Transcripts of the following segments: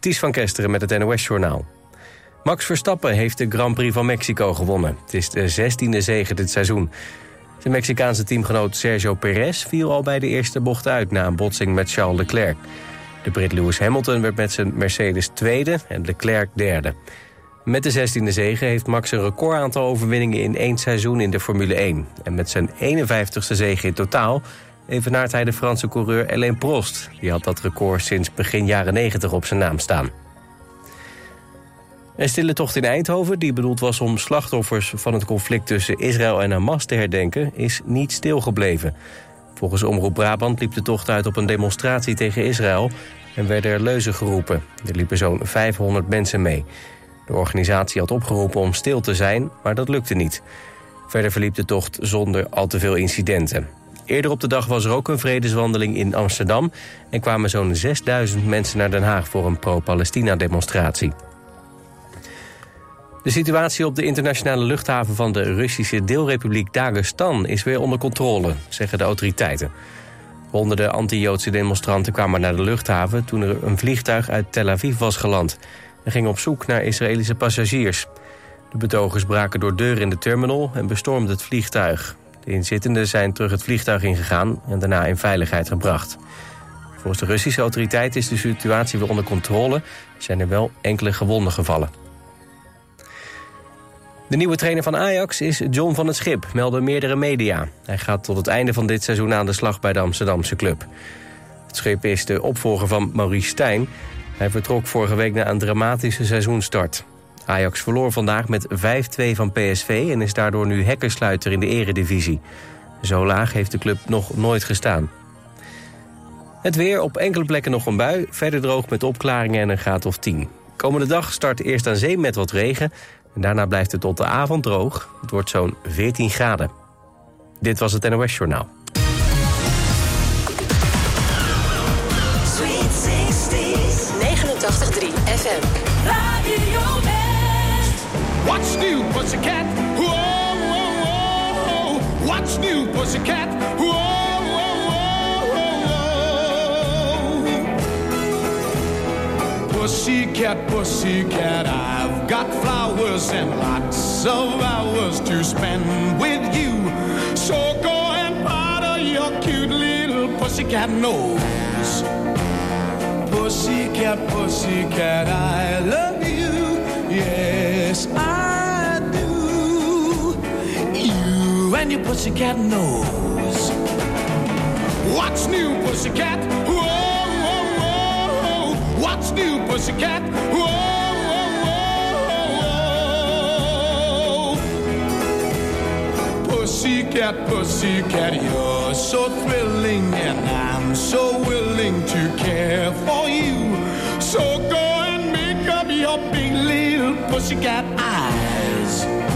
Ties van Kesteren met het NOS-journaal. Max Verstappen heeft de Grand Prix van Mexico gewonnen. Het is de 16e zege dit seizoen. Zijn Mexicaanse teamgenoot Sergio Perez viel al bij de eerste bocht uit... na een botsing met Charles Leclerc. De Brit Lewis Hamilton werd met zijn Mercedes tweede en Leclerc derde. Met de 16e zege heeft Max een recordaantal overwinningen in één seizoen in de Formule 1. En met zijn 51ste zege in totaal evenaart hij de Franse coureur Alain Prost. Die had dat record sinds begin jaren 90 op zijn naam staan. Een stille tocht in Eindhoven, die bedoeld was om slachtoffers van het conflict tussen Israël en Hamas te herdenken, is niet stilgebleven. Volgens Omroep Brabant liep de tocht uit op een demonstratie tegen Israël en werden er leuzen geroepen. Er liepen zo'n 500 mensen mee. De organisatie had opgeroepen om stil te zijn, maar dat lukte niet. Verder verliep de tocht zonder al te veel incidenten. Eerder op de dag was er ook een vredeswandeling in Amsterdam... en kwamen zo'n 6000 mensen naar Den Haag voor een pro-Palestina-demonstratie. De situatie op de internationale luchthaven van de Russische deelrepubliek Dagestan is weer onder controle, zeggen de autoriteiten. Honderden anti-Joodse demonstranten kwamen naar de luchthaven toen er een vliegtuig uit Tel Aviv was geland en gingen op zoek naar Israëlische passagiers. De betogers braken door deuren in de terminal en bestormden het vliegtuig. De inzittenden zijn terug het vliegtuig ingegaan en daarna in veiligheid gebracht. Volgens de Russische autoriteiten is de situatie weer onder controle. zijn er wel enkele gewonden gevallen. De nieuwe trainer van Ajax is John van het Schip, melden meerdere media. Hij gaat tot het einde van dit seizoen aan de slag bij de Amsterdamse club. Het Schip is de opvolger van Maurice Stijn. Hij vertrok vorige week na een dramatische seizoenstart. Ajax verloor vandaag met 5-2 van PSV... en is daardoor nu hekkersluiter in de eredivisie. Zo laag heeft de club nog nooit gestaan. Het weer, op enkele plekken nog een bui. Verder droog met opklaringen en een graad of 10. Komende dag start eerst aan zee met wat regen... en daarna blijft het tot de avond droog. Het wordt zo'n 14 graden. Dit was het NOS Journaal. Pussycat? Whoa, whoa, whoa. What's new, pussycat? Whoa, whoa, whoa. Pussycat, pussycat, I've got flowers and lots of hours to spend with you. So go and powder your cute little pussycat nose. Pussycat, pussycat, I love you. Yes, I and your pussycat knows. What's new, pussycat? Whoa, whoa, whoa. What's new, pussycat? Whoa, whoa, whoa. Pussycat, pussycat, you're so thrilling, and I'm so willing to care for you. So go and make up your big little pussycat eyes.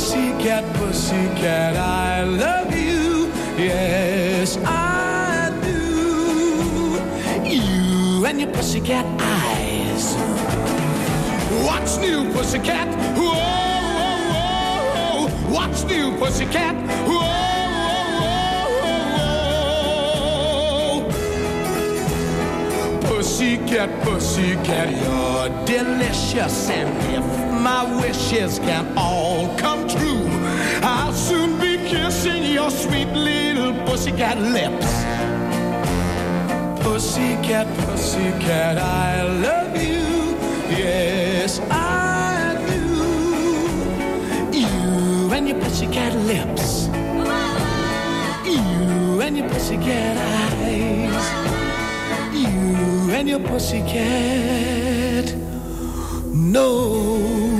Pussycat, pussycat, I love you. Yes, I do. You and your pussycat eyes. What's new, pussycat? Whoa, whoa, whoa. What's new, pussycat? Whoa, Pussycat, pussycat, you're delicious. And if my wishes can all come true, I'll soon be kissing your sweet little pussycat lips. Pussycat, pussycat, I love you. Yes, I do. You and your pussycat lips. You and your pussycat eyes. And your pussycat nose. de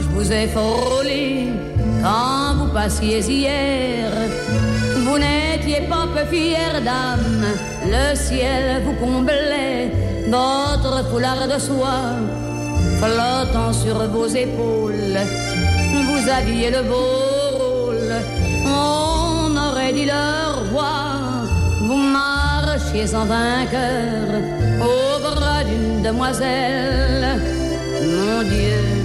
Je vous ai frôlé quand vous passiez hier. Vous n'étiez pas peu fière d'âme, le ciel vous comblait, votre foulard de soie flottant sur vos épaules. Vous aviez le beau rôle, on aurait dit le roi. Vous marchiez en vainqueur au bras d'une demoiselle. Mon Dieu,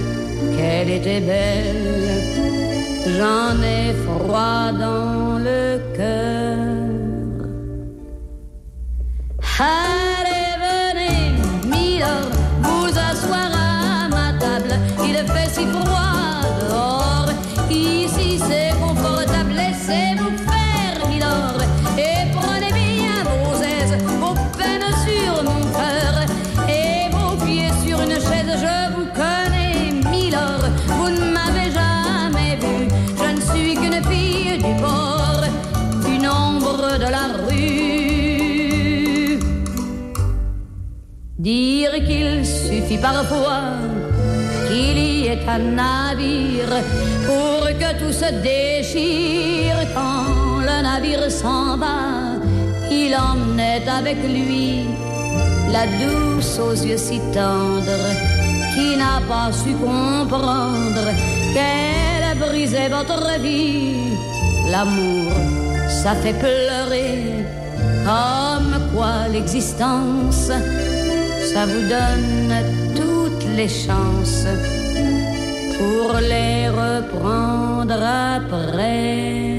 qu'elle était belle. J'en ai froid dans le cœur. Allez, venez, Milord, vous asseoir à ma table. Il fait si froid Dire qu'il suffit parfois qu'il y ait un navire pour que tout se déchire quand le navire s'en va. Il emmenait avec lui la douce aux yeux si tendres qui n'a pas su comprendre qu'elle brisait votre vie. L'amour, ça fait pleurer comme quoi l'existence, ça vous donne toutes les chances pour les reprendre après.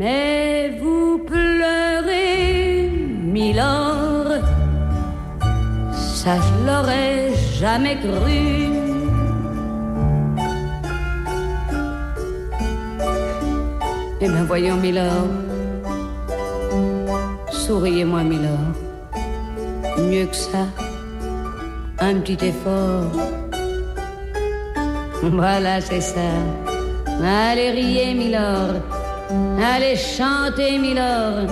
Mais vous pleurez, Milord, ça je l'aurais jamais cru. Eh bien voyons, Milord, souriez-moi, Milord. Mieux que ça, un petit effort. Voilà, c'est ça. Allez riez, Milord. Allez chanter, Milord.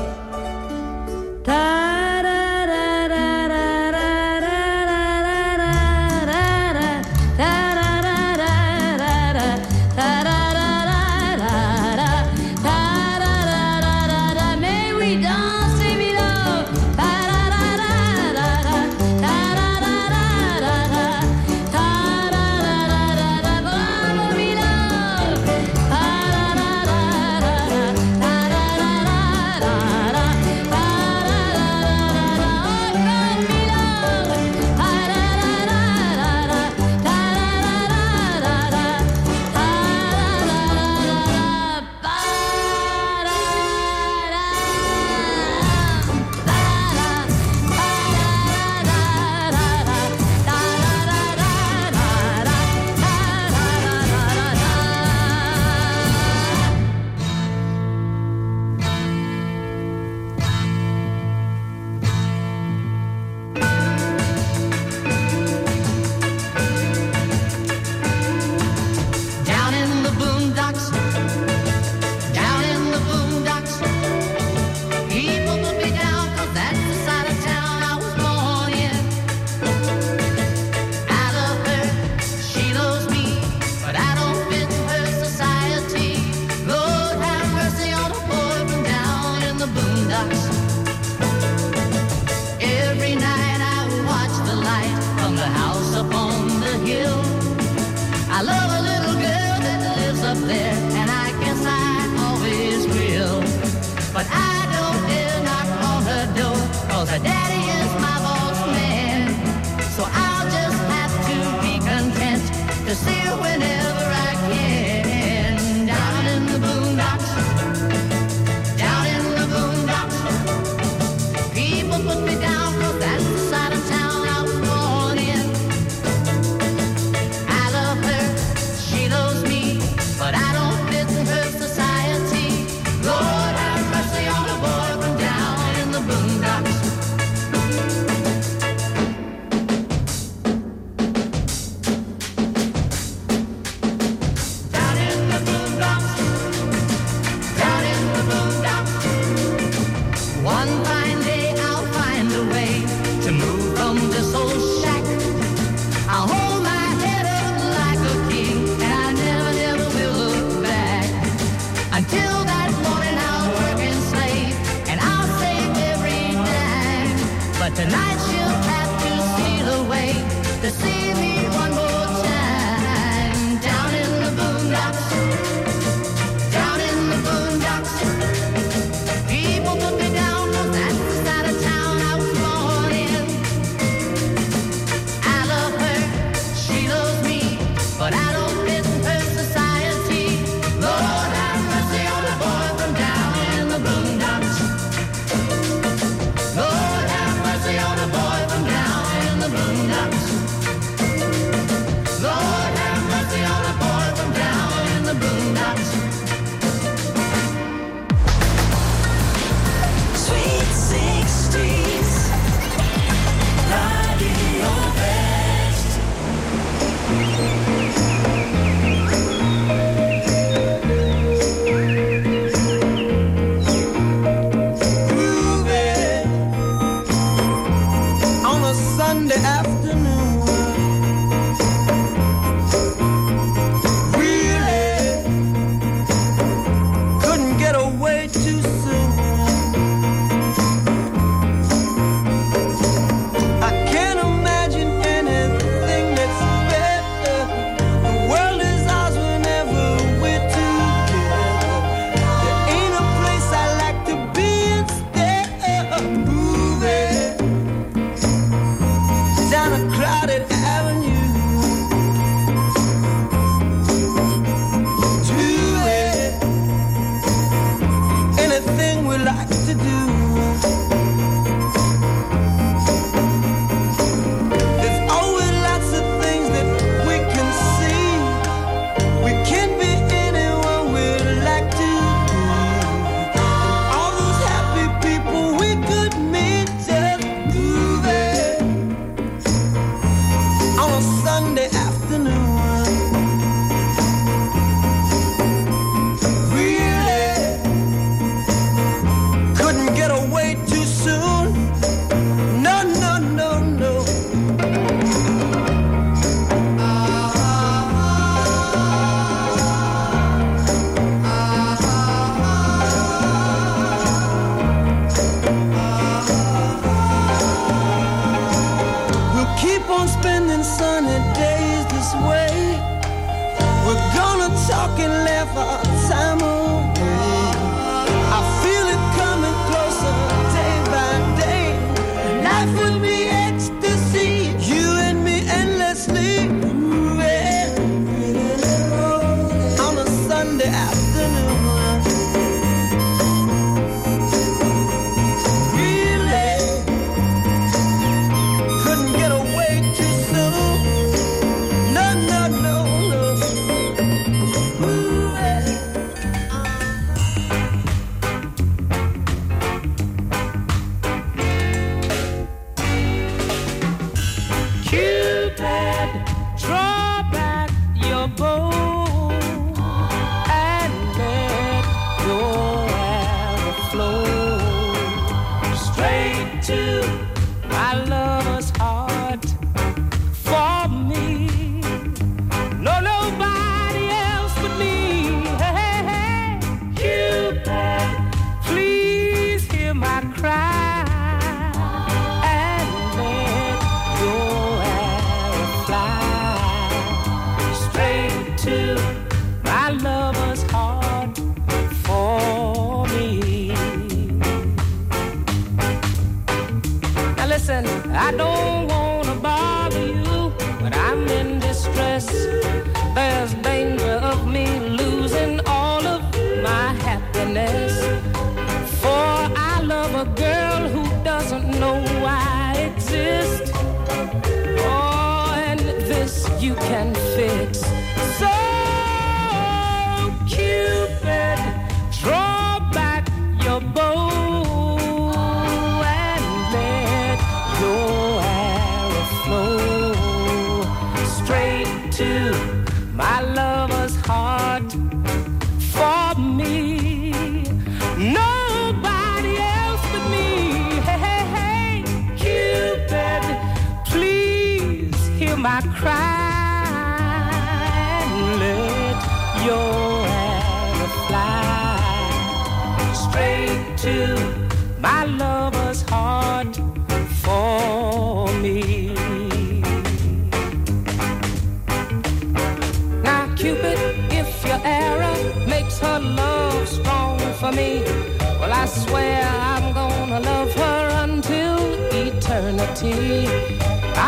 Swear I'm gonna love her until eternity.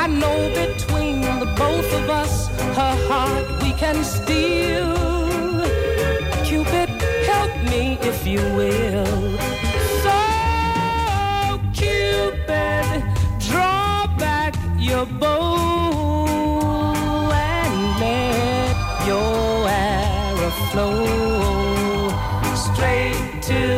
I know between the both of us, her heart we can steal. Cupid, help me if you will. So, Cupid, draw back your bow and let your arrow flow straight to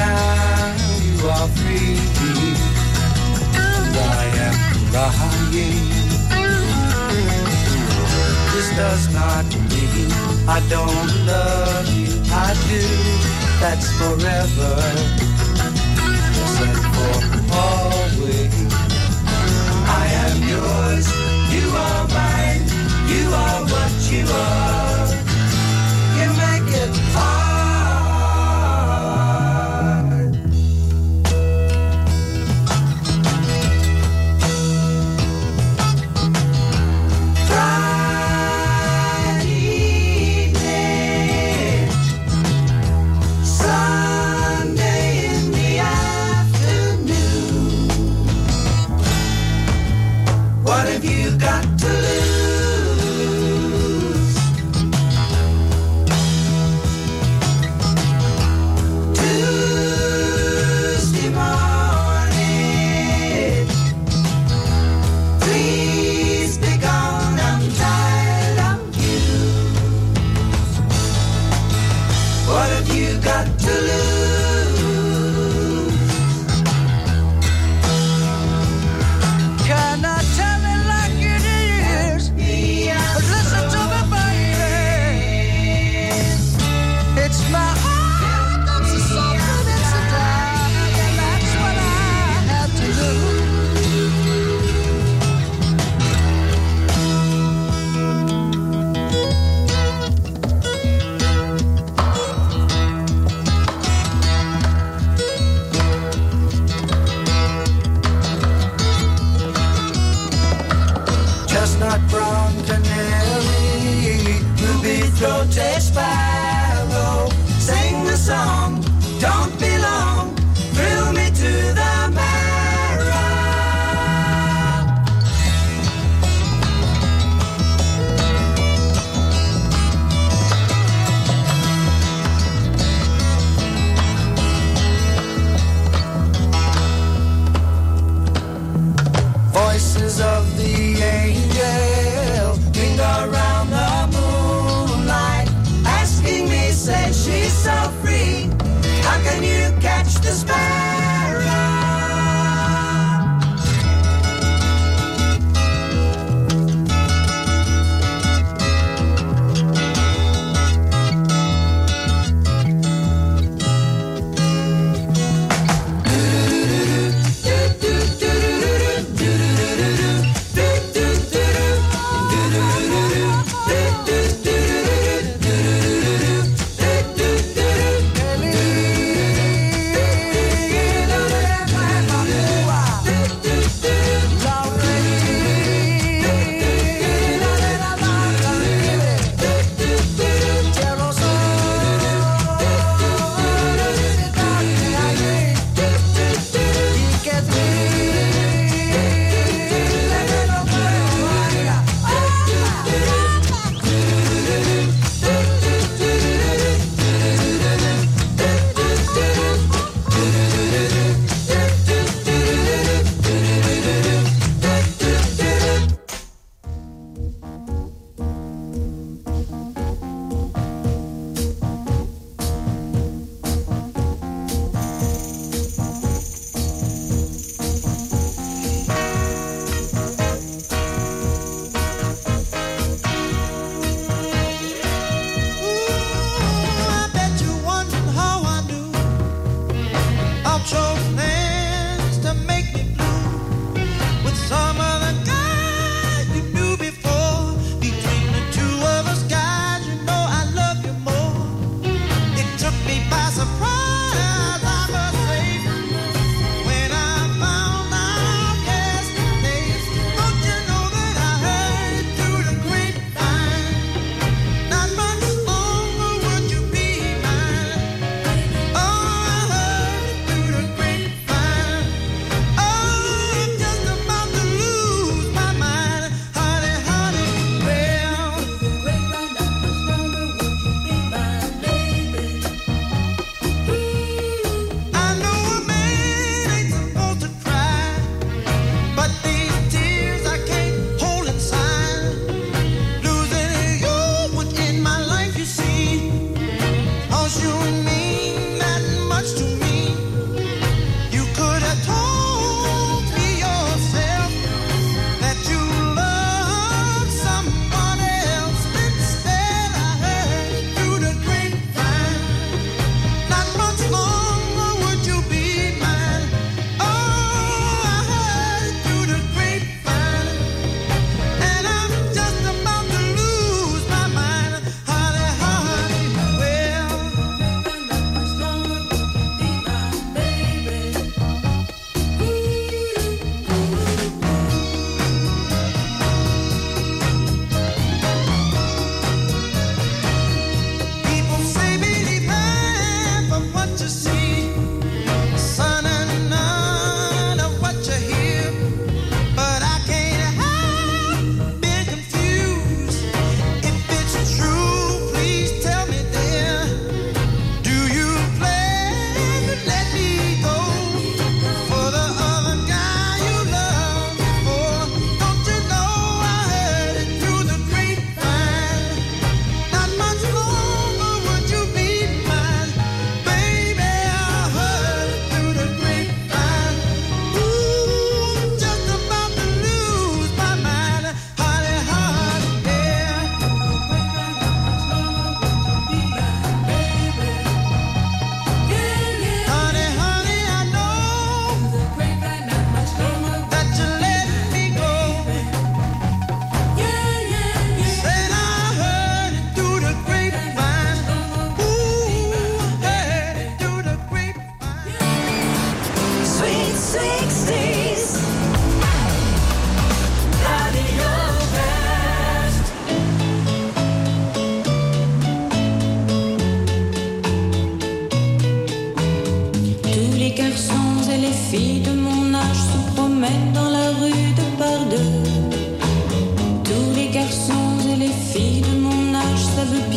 Now. You are free. And I am crying. This does not mean I don't love you. I do. That's forever. And for always. I am yours, you are mine, you are what you are.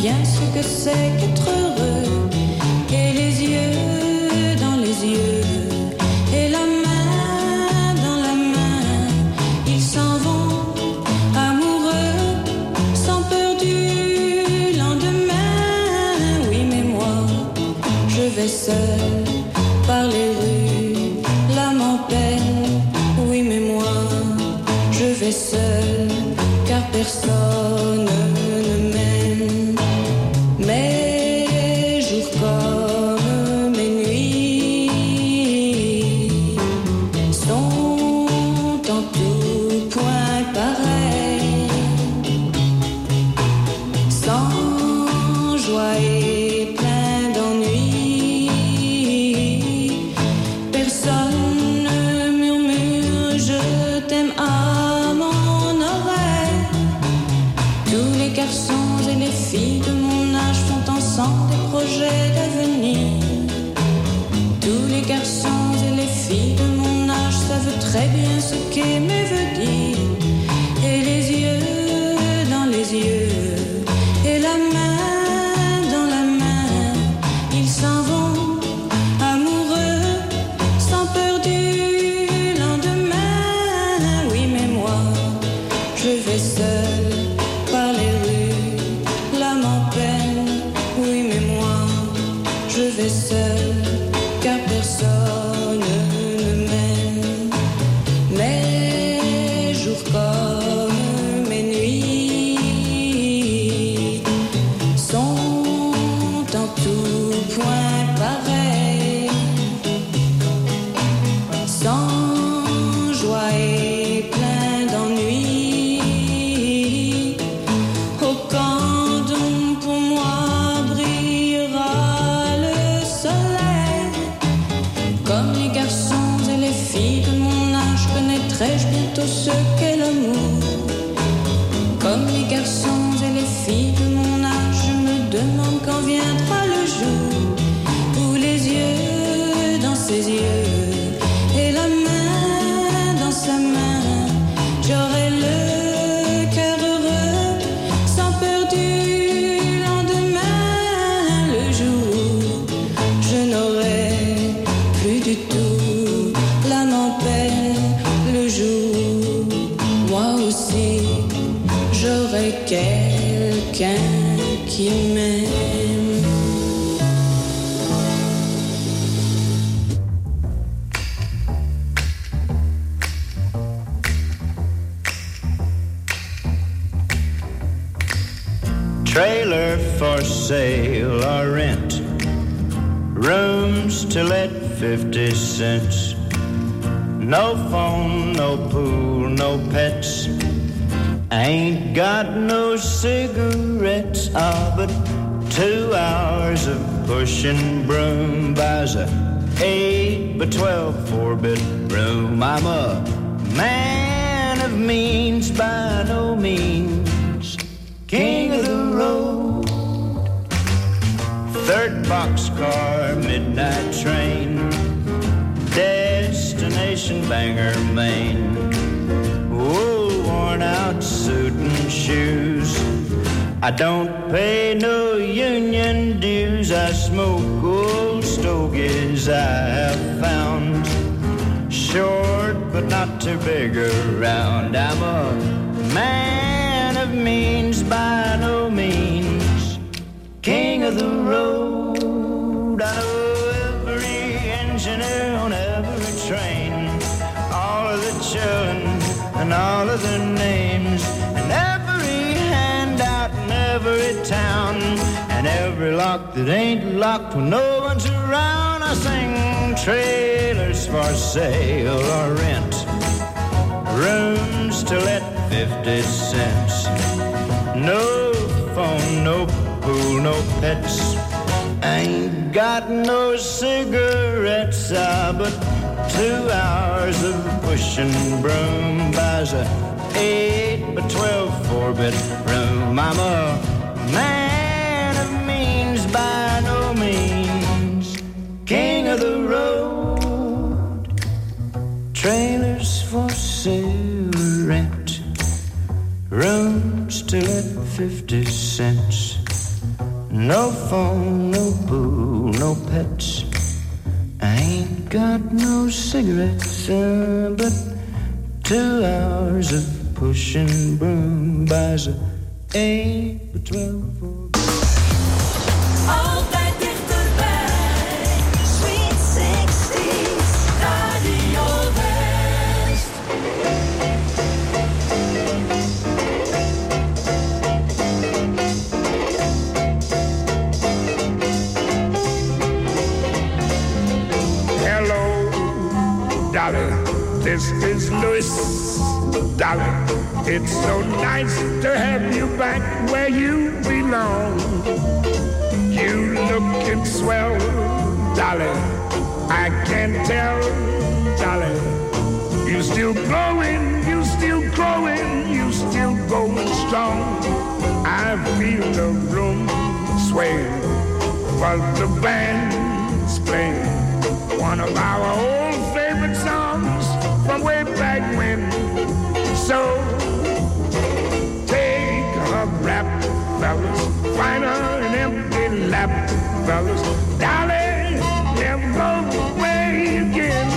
bien ce que c'est qu'être heureux. Et les yeux dans les yeux, et la main dans la main, ils s'en vont amoureux, sans peur du lendemain. Oui, mais moi, je vais seul par les rues, l'âme en peine. Oui, mais moi, je vais seul, car personne. Pushing broom buys a eight by twelve four bedroom. I'm a I don't pay no union dues. I smoke old stogies I have found. Short but not too big around. I'm a man of means by no means. King of the road. I know every engineer on every train. All of the children and all of their names. Town. And every lock that ain't locked when no one's around. I sing trailers for sale or rent. Rooms to let 50 cents. No phone, no pool, no pets. Ain't got no cigarettes, ah, but two hours of pushing broom buys a eight by twelve four bedroom. I'm a man of means by no means, king of the road. Trailers for sale rent, rooms to let fifty cents. No phone, no pool, no pets. I ain't got no cigarettes, uh, but two hours of pushing broom buys a 1, 12 voor. Altijd dichterbij, Sweet 16, Radio West. Hello, darling. This is Louis, darling. It's so nice to have you back where you belong. You lookin' swell, darling. I can tell, darling. You still growing, you still growing, you still going strong. I feel the room sway, but the band's playing one of our own from way back when. So take a rap, fellas. Find her an empty lap, fellas. Darling, never go away again.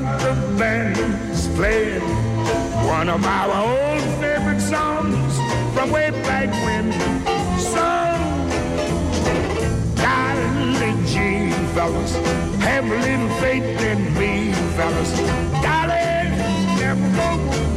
contraband's playing one of our old favorite songs from way back when. So, golly gee, fellas, have a little faith in me, fellas. Golly, never go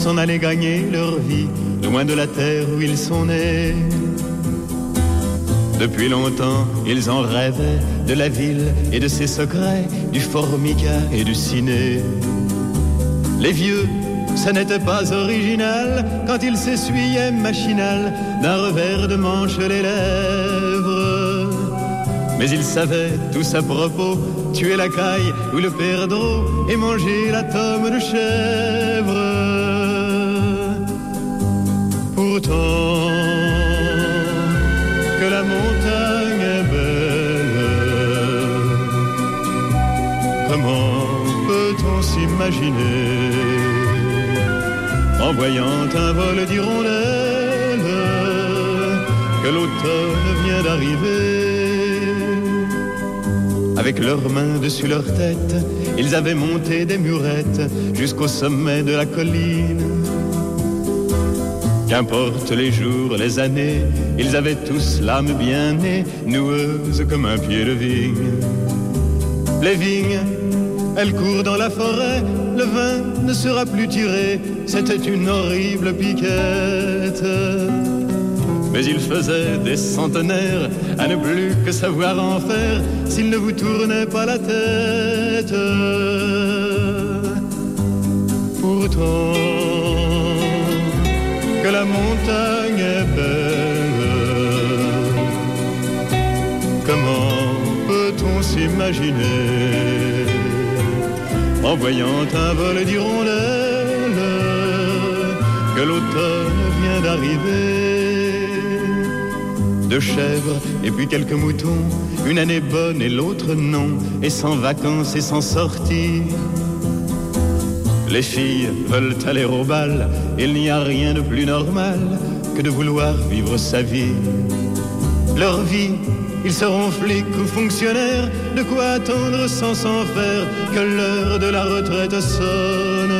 s'en allaient gagner leur vie, loin de la terre où ils sont nés. Depuis longtemps, ils en rêvaient de la ville et de ses secrets, du formica et du ciné. Les vieux, ça n'était pas original quand ils s'essuyaient machinal d'un revers de manche les lèvres. Mais ils savaient tous à propos tuer la caille ou le perdreau et manger la tome de chèvre. Que la montagne est belle, comment peut-on s'imaginer en voyant un vol d'hirondelles que l'automne vient d'arriver? Avec leurs mains dessus leur tête, ils avaient monté des murettes jusqu'au sommet de la colline. Qu'importe les jours, les années, ils avaient tous l'âme bien née, noueuse comme un pied de vigne. Les vignes, elles courent dans la forêt, le vin ne sera plus tiré, c'était une horrible piquette. Mais il faisait des centenaires à ne plus que savoir en faire s'il ne vous tournait pas la tête. Pourtant, montagne est belle, comment peut-on s'imaginer en voyant un vol d'hirondelles que l'automne vient d'arriver? De chèvres et puis quelques moutons, une année bonne et l'autre non, et sans vacances et sans sortie. Les filles veulent aller au bal, il n'y a rien de plus normal que de vouloir vivre sa vie. Leur vie, ils seront flics ou fonctionnaires, de quoi attendre sans s'en faire que l'heure de la retraite sonne.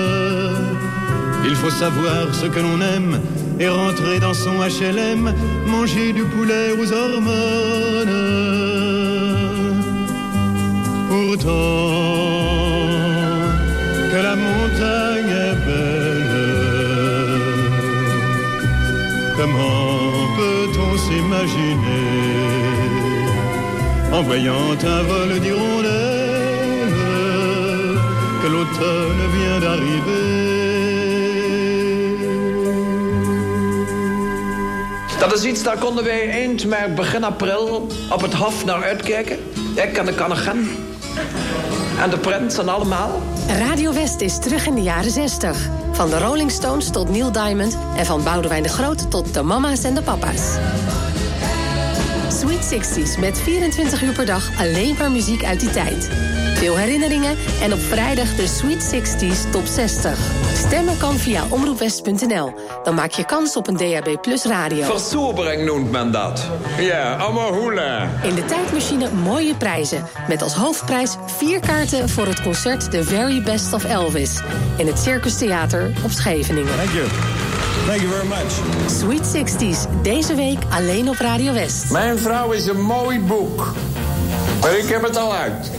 Il faut savoir ce que l'on aime et rentrer dans son HLM, manger du poulet aux hormones. Pourtant, comment peut-on s'imaginer en voyant un vol d'hirondelles que l'automne vient d'arriver Dat is iets, daar konden wij eind maart, begin april op het Hof naar uitkijken. Ik en de Kannegem. En de Prins en allemaal. Radio West is terug in de jaren 60. Van de Rolling Stones tot Neil Diamond... en van Boudewijn de Groot tot de mama's en de papa's. Sweet 60s met 24 uur per dag alleen maar muziek uit die tijd. Veel herinneringen en op vrijdag de Sweet 60s Top 60. Stemmen kan via omroepwest.nl. Dan maak je kans op een DAB Plus radio. Versobering noemt men dat. Ja, allemaal hoela. In de tijdmachine mooie prijzen. Met als hoofdprijs vier kaarten voor het concert The Very Best of Elvis. In het Circus Theater op Scheveningen. Thank you. Thank you very much. Sweet 60s, deze week alleen op Radio West. Mijn vrouw is een mooi boek. Maar ik heb het al uit.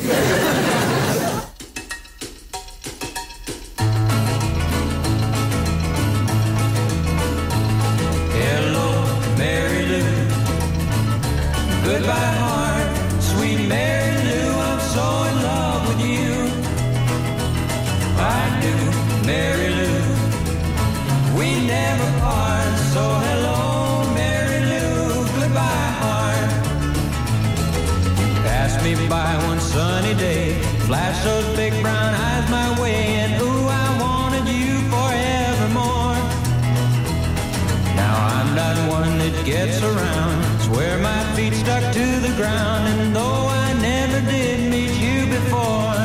Feet stuck to the ground, and though I never did meet you before,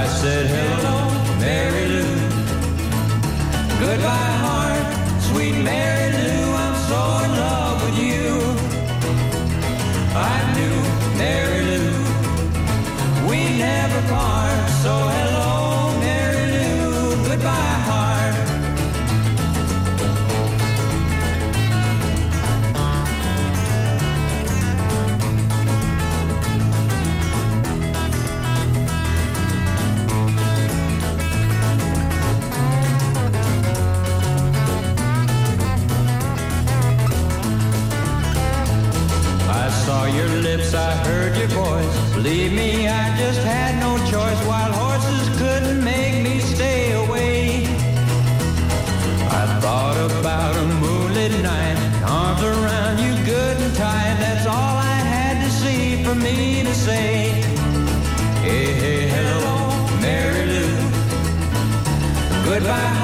I said hello, Mary Lou. Goodbye, heart, sweet Mary Lou. I'm so in love with you. I knew Mary Believe me, I just had no choice. Wild horses couldn't make me stay away. I thought about a moonlit night, arms around you good and tight. That's all I had to see for me to say. Hey, hey, hello, Mary Lou. Goodbye,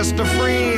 just a friend,